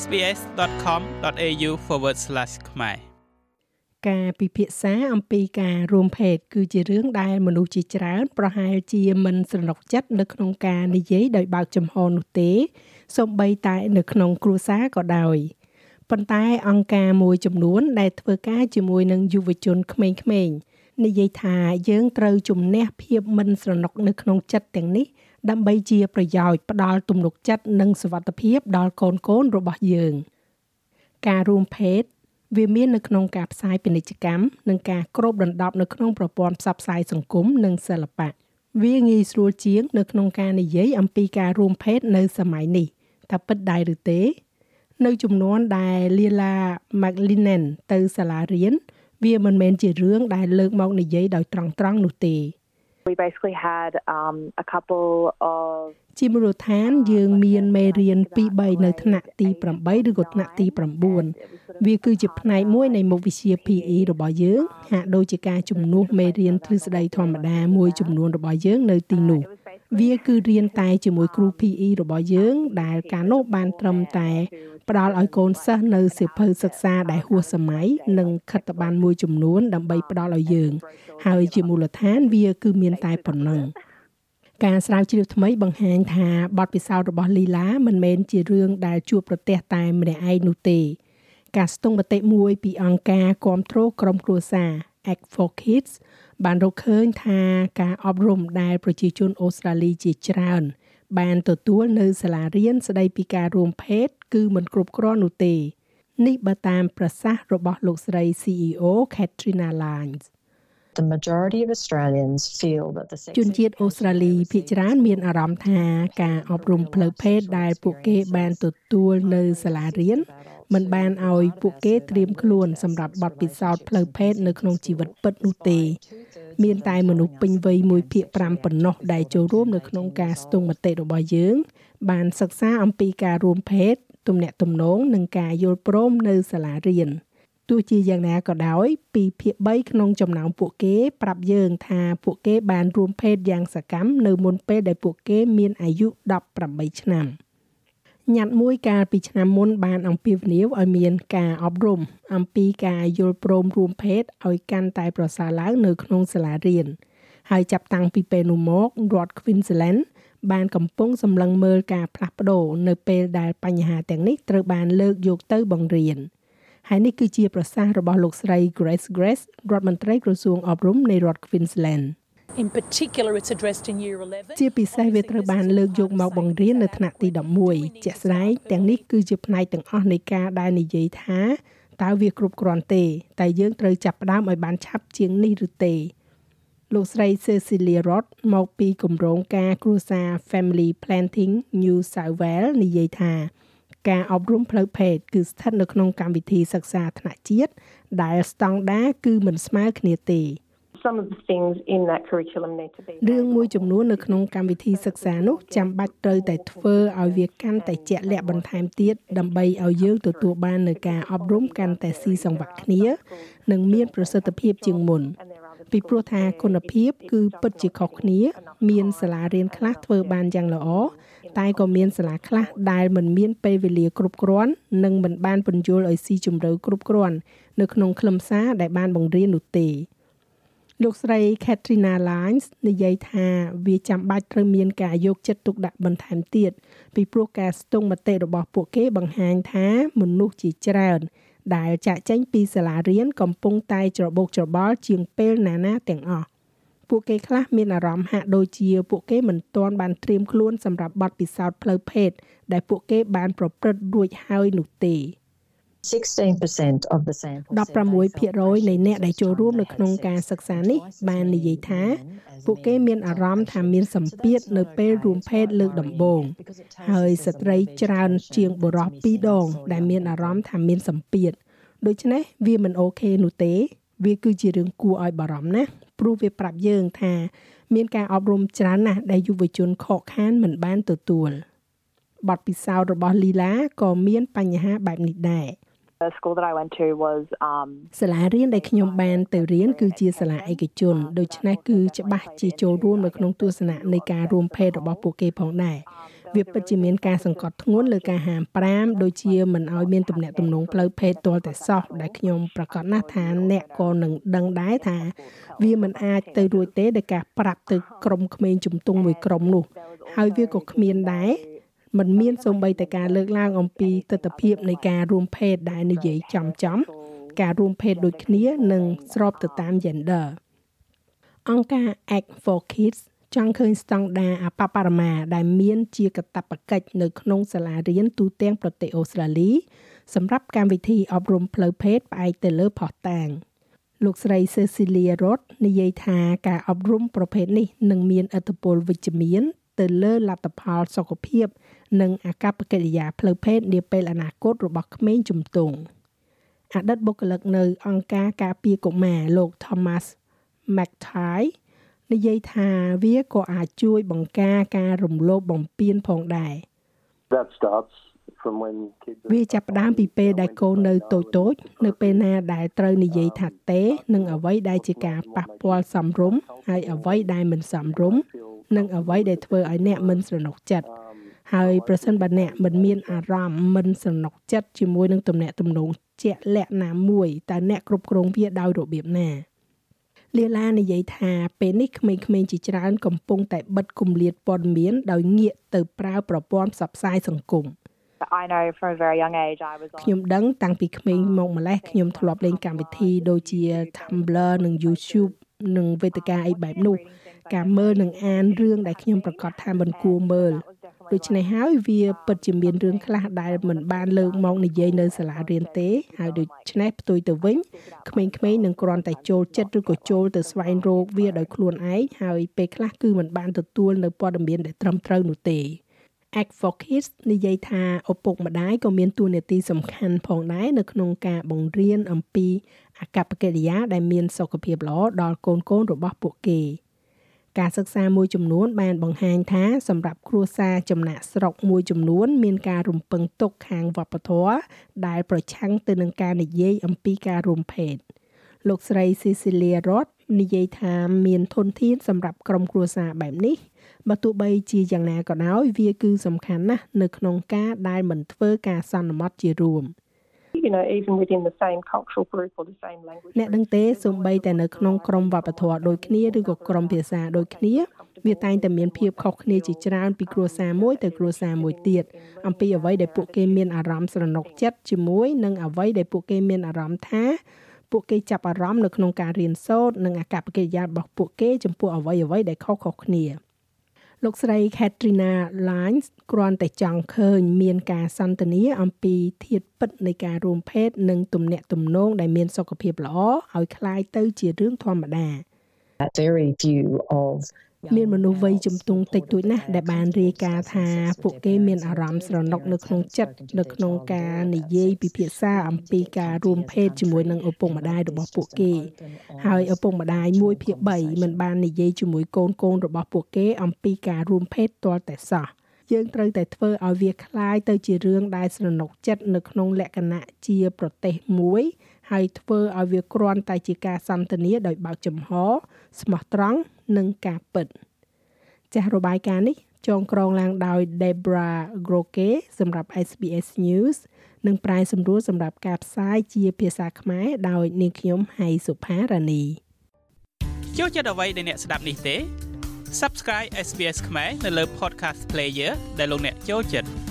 sbs.com.au/ ខ្មែរការពិភាក្សាអំពីការរួមភេទគឺជារឿងដែលមនុស្សជាច្រើន ប្រហែលជាមិនស្រណុកចិត្តនៅក្នុងការនិយាយដោយបើកចំហនោះទេសូម្បីតែនៅក្នុងគ្រួសារក៏ដោយប៉ុន្តែអង្គការមួយចំនួន ដែលធ្វើការជាមួយនឹងយុវជនក្មេងៗនិយាយថាយើងត្រូវជំនះភាពមិនស្រណុកនៅក្នុងចិត្តទាំងនេះ ដើម្បីជាប្រយោជន៍ផ្ដល់ទំនុកចិត្តនិងសុវត្ថិភាពដល់កូនកូនរបស់យើង ការរួមភេទវាមាននៅក្នុងការផ្សាយពាណិជ្ជកម្មនិងការគ្របដណ្ដប់នៅក្នុងប្រព័ន្ធផ្សព្វផ្សាយសង្គមនិងសិល្បៈវាងាយស្រួលជាងនៅក្នុងការនិយាយអំពីការរួមភេទនៅសម័យនេះតើពិតដែរឬទេ នៅចំនួនដែល Lila McLinen ទៅសាលារៀនវាមិនមែនជារឿងដែលលើកមកនិយាយដោយត្រង់ៗនោះទេ we basically had um a couple of ជាមូលដ្ឋានយើងមានមេរៀន2 3នៅថ្នាក់ទី8ឬក៏ថ្នាក់ទី9វាគឺជាផ្នែកមួយនៃមុខវិជ្ជា PE របស់យើងហាក់ដូចជាការជំនួសមេរៀនទ្រឹស្ដីធម្មតាមួយចំនួនរបស់យើងនៅទីនោះ វាគឺរៀនតែជាមួយគ្រូ PE របស់យើង ដែលការនោះបានត្រឹមតែផ្ដល់ឲ្យកូនសិស្សនៅសិភៅសិក្សាដែលហួសសម័យនិងខិត្តប័ណ្ណមួយចំនួន ដើម្បីផ្ដល់ឲ្យយើង ហើយជាមូលដ្ឋានវាគឺមានតែប៉ុណ្ណឹងការស្រាវជ្រាវថ្មីបង្ហាញថាបទពិសោធន៍របស់លីឡាមិនមែនជារឿងដែលជួបប្រទះតែម្នាក់ឯងនោះទេ ការស្ទង់មតិមួយពីអង្គការគាំទ្រក្រុមគ្រួសារ Act for Kids បានរកឃើញថាការអប់រំដែលប្រជាជនអូស្ត្រាលីជាច្រើន បានទទួលនៅសាលារៀនស្ដីពីការរួមភេទគឺមិនគ្រប់គ្រាន់នោះទេនេះបើតាមប្រសាសន៍របស់លោកស្រី CEO Katrina Lines the majority of Australians feel that the sex ជនជាតិអូស្ត្រាលីភាគច្រើនមានអារម្មណ៍ថាការអប់រំផ្លូវភេទដែលពួកគេបានទទួលនៅសាលារៀនមិនបានឲ្យពួកគេត្រៀមខ្លួនសម្រាប់បទពិសោធន៍ផ្លូវភេទនៅក្នុងជីវិតពិតនោះទេ មានតែមនុស្សពេញវ័យ1ភាគ5ប៉ុណ្ណោះដែលចូលរួមនៅក្នុងការស្ទង់មតិរបស់យើង បានសិក្សាអំពីការរួមភេទទំនាក់ទំនងនិងការយល់ព្រមនៅសាលារៀនទោះជាយ៉ាងណាក៏ដោយពីភាគ3ក្នុងចំណោមពួកគេ ប្រាប់យើងថាពួកគេបានរួមភេទយ៉ាងសកម្មនៅមុនពេលដែលពួកគេមានអាយុ18ឆ្នាំ។ ញត្តិមួយកាលពីឆ្នាំមុនបានអំពាវនាវឲ្យមានការអប់រំអំពីការយល់ព្រមរួមភេទឲ្យកាន់តែប្រសើរឡើងនៅក្នុងសាលារៀនហើយចាប់តាំងពីពេលនោះមករដ្ឋ Queensland បានកំពុងសម្លឹងមើលការផ្លាស់ប្ដូរនៅពេលដែលបញ្ហាទាំងនេះត្រូវបានលើកយកទៅបង្រៀនហើយនេះគឺជាប្រសាសន៍របស់លោកស្រី Grace Grace រដ្ឋមន្ត្រីក្រសួងអប់រំនៃរដ្ឋ Queensland In particular it's addressed in year 11 ជាពិសេសវាត្រូវបានលើកយកមកបង្រៀននៅថ្នាក់ទី11ជាក់ស្ដែងទាំងនេះគឺជាផ្នែកទាំងអស់នៃការដែលនិយាយថាតើវាគ្រប់គ្រាន់ទេតែយើងត្រូវចាប់ផ្ដើមឲ្យបានឆាប់ជាងនេះឬទេលោកស្រី Cecilia Roth មកពីគម្រោងការគ្រួសារ Family Planting New South Wales និយាយថាការអប់រំផ្លូវភេទគឺស្ថិតនៅក្នុងកម្មវិធីសិក្សាថ្នាក់ជាតិដែលស្តង់ដារគឺមិនស្មើគ្នាទេ some of the things in that curriculum need to be រឿងមួយចំនួននៅក្នុងកម្មវិធីសិក្សានោះចាំបាច់ត្រូវតែធ្វើឲ្យវាកាន់តែជាក់លាក់បន្ថែមទៀតដើម្បីឲ្យយើងទទួលបាននូវការអប់រំកាន់តែស៊ីសង្វាក់គ្នា និងមានប្រសិទ្ធភាពជាងមុនពីព្រោះថាគុណភាពគឺពិតជាខុសគ្នា មានសាលារៀនខ្លះធ្វើបានយ៉ាងល្អតែក៏មានសាលាខ្លះដែលមិនមានពេលវេលាគ្រប់គ្រាន់និងមិនបានពន្យល់ឲ្យស៊ីជម្រៅគ្រប់គ្រាន់នៅក្នុងខ្លឹមសារដែលបានបង្រៀននោះទេ លោកស្រី Katrina Lines និយាយថាវាចាំបាច់ត្រូវមានការយកចិត្តទុកដាក់បន្ថែមទៀតពីព្រោះការស្ទង់មតិរបស់ពួកគេបង្ហាញថាមនុស្សជាច្រើន ដែលចាក់ចេញពីសាលារៀនកំពុងតែច្របូកច្របល់ជាងពេលណាណាទាំងអស់ពួកគេខ្លះមានអារម្មណ៍ហាក់ដូចជាពួកគេមិនទាន់បានត្រៀមខ្លួនសម្រាប់បទពិសោធន៍ផ្លូវភេទដែលពួកគេបានប្រព្រឹត្តរួចហើយនោះទេ។16% of the sample 16%នៃអ្នកដែលចូលរួមនៅក្នុងការសិក្សានេះបាននិយាយថា ពួកគេមានអារម្មណ៍ថាមានសម្ពាធនៅពេលរួមភេទលើកដំបូងហើយស្ត្រីច្រើនជាងបុរស2ដង ដែលមានអារម្មណ៍ថាមានសម្ពាធដូច្នេះវាមិនអូខេនោះទេ វាគឺជារឿងគួរឲ្យបារម្ភណាស់ព្រោះវាប្រាប់យើងថា មានការអប់រំច្រើនណាស់ដែលយុវជនខកខានមិនបានទទួលបទពិសោធន៍របស់លីឡាក៏មានបញ្ហាបែបនេះដែរ The school that I went to was um សាលារៀនដែលខ្ញុំបានទៅរៀនគឺជាសាលាឯកជនដូច្នេះគឺច្បាស់ជាចូលរួមនៅក្នុងទស្សនៈនៃការរួមភេទរបស់ពួកគេផងដែរវាពិតជាមានការសង្កត់ធ្ងន់លើការហាម5ដូចជាមិនឲ្យមានទំនាក់ទំនងផ្លូវភេទទាល់តែសោះដែលខ្ញុំប្រកាសណាស់ថាអ្នកក៏នឹងដឹងដែរថា វាមិនអាចទៅរួចទេដោយការប្រាប់ទៅក្រុមក្មេងជំទង់មួយក្រុមនោះ ហើយវាក៏គ្មានដែរ มันមានសូម្បីតែការលើកឡើងអំពីទស្សនវិជ្ជានៃការរួមភេទដែលនិយាយចំចំការរួមភេទដូចគ្នានិងស្របទៅតាម gender អង្គការ Act for Kids ចង់ឃើញស្តង់ដារអបបរមាដែលមានជាកាតព្វកិច្ចនៅក្នុងសាលារៀនទូទាំងប្រទេសអូស្ត្រាលីសម្រាប់កម្មវិធីអប់រំផ្លូវភេទផ្អែកទៅលើផុសតាងលោកស្រី Cecilia Roth និយាយថាការអប់រំប្រភេទនេះនឹងមានឥទ្ធិពលវិជ្ជមាន ទៅលើលទ្ធផលសុខភាព និងអាកប្បកិរិយាផ្លូវភេទនាពេលអនាគតរបស់ក្មេងជំទង់អតីតបុគ្គលិកនៅអង្គការការពារកុមារលោក Thomas McTighe និយាយថាវាក៏អាចជួយបង្ការការរំលោភបំពានផងដែរ That starts from when kids វាចាប់ផ្ដើមពីពេលដែលកូននៅតូចតូចនៅពេលណាដែលត្រូវនិយាយថាទេ និងអ្វីដែលជាការប៉ះពាល់សំរុំហើយអ្វីដែលមិនសំរុំនិងអ្វីដែលធ្វើឲ្យអ្នកមិនស្រណុកចិត្ត ហើយប្រសិនបើអ្នកមិនមានអារម្មណ៍មិនស្រណុកចិត្តជាមួយនឹងទំនាក់ទំនងជាក់លាក់ណាមួយតើអ្នកគ្រប់គ្រងវាដោយរបៀបណាលីឡានិយាយថាពេលនេះក្មេងៗជាច្រើនកំពុងតែបិទគម្លាតព័ត៌មានដោយងាកទៅប្រើប្រព័ន្ធផ្សព្វផ្សាយសង្គម I know from a very young age I was on ខ្ញុំដឹងតាំងពីក្មេងមកម្លេះខ្ញុំធ្លាប់លេងកម្មវិធីដូចជា Tumblr និង YouTube និងវេទិកាអីបែបនោះ ការមើលនិងអានរឿងដែលខ្ញុំប្រកាសថាមិនគួរមើល ដូច្នេះហើយវាពិតជាមានរឿងខ្លះដែលមិនបានលើកមកនិយាយនៅសាលារៀនទេ ហើយដូច្នេះផ្ទុយទៅវិញក្មេងៗនឹងគ្រាន់តែចូលចិត្តឬក៏ចូលទៅស្វែងរកវាដោយខ្លួនឯងហើយពេលខ្លះគឺមិនបានទទួលនៅព័ត៌មានដែលត្រឹមត្រូវនោះទេ Act for Kids និយាយថាឪពុកម្ដាយក៏មានតួនាទីសំខាន់ផងដែរនៅក្នុងការបង្រៀនអំពី អាកប្បកិរិយាដែលមានសុខភាពល្អដល់កូនកូនរបស់ពួកគេ ការសិក្សាមួយចំនួនបានបង្ហាញថាសម្រាប់គ្រួសារចំណាក់ស្រុកមួយចំនួន មានការរំពឹងទុកខាងវប្បធម៌ដែលប្រឆាំងទៅនឹងការនិយាយអំពីការរួមភេទលោកស្រី Cecilia Roth និយាយថាមានធនធានសម្រាប់ក្រុមគ្រួសារបែបនេះបើទោះបីជាយ៉ាងណាក៏ដោយវាគឺសំខាន់ណាស់នៅក្នុងការដែលមិនធ្វើការសន្មត់ជារួម you know, even within the same cultural group or the same language. អ្នកដឹងទេសូម្បីតែនៅក្នុងក្រុមវប្បធម៌ដូចគ្នាឬក៏ក្រុមភាសាដូចគ្នាវាតែងតែមានភាពខុសគ្នាជាច្រើនពីគ្រួសារមួយទៅគ្រួសារមួយទៀតអំពីអ្វីដែលពួកគេមានអារម្មណ៍ស្រណុកចិត្តជាមួយនិងអ្វីដែលពួកគេមានអារម្មណ៍ថាពួកគេចាប់អារម្មណ៍នៅក្នុងការរៀនសូត្រនិងអាកប្បកិរិយារបស់ពួកគេចំពោះអ្វីអ្វីដែលខុសៗគ្នា។ លោកស្រី Katrina Lines គ្រាន់តែចង់ឃើញមានការសន្ទនាអំពីធាតុពិតនៃការរួមភេទនិងទំនាក់ទំនងដែលមានសុខភាពល្អឲ្យคล้ายទៅជារឿងធម្មតា that very view of មានមនុស្សវ័យជំទង់តិចតួចណាស់ដែលបានរាយការណ៍ថាពួកគេមានអារម្មណ៍ស្រណុកនៅក្នុងចិត្តនៅក្នុងការនិយាយពិភាក្សាអំពីការរួមភេទជាមួយនឹងឪពុកម្ដាយរបស់ពួកគេ ហើយឪពុកម្ដាយ1ភាគ3មិនបាននិយាយជាមួយកូនកូនរបស់ពួកគេអំពីការរួមភេទទាល់តែសោះយើងត្រូវតែធ្វើឲ្យវាคล้ายទៅជារឿងដែលស្រណុកចិត្តនៅក្នុងលក្ខណៈជាប្រទេសមួយហើយធ្វើឲ្យវាគ្រាន់តែជាការសន្ទនាដោយបើកចំហស្មោះត្រង់ និងការពិត ចាស់របាយការណ៍នេះចងក្រងឡើងដោយ Debra Groke សម្រាប់ SBS News និងប្រាយសម្រួលសម្រាប់ការផ្សាយជាភាសាខ្មែរដោយនាងខ្ញុំហៃសុផារ៉ានីចូលចិត្តអ្វីដែលអ្នកស្ដាប់នេះទេ Subscribe SBS ខ្មែរនៅលើ Podcast Player ដែលលោកអ្នកចូលចិត្ត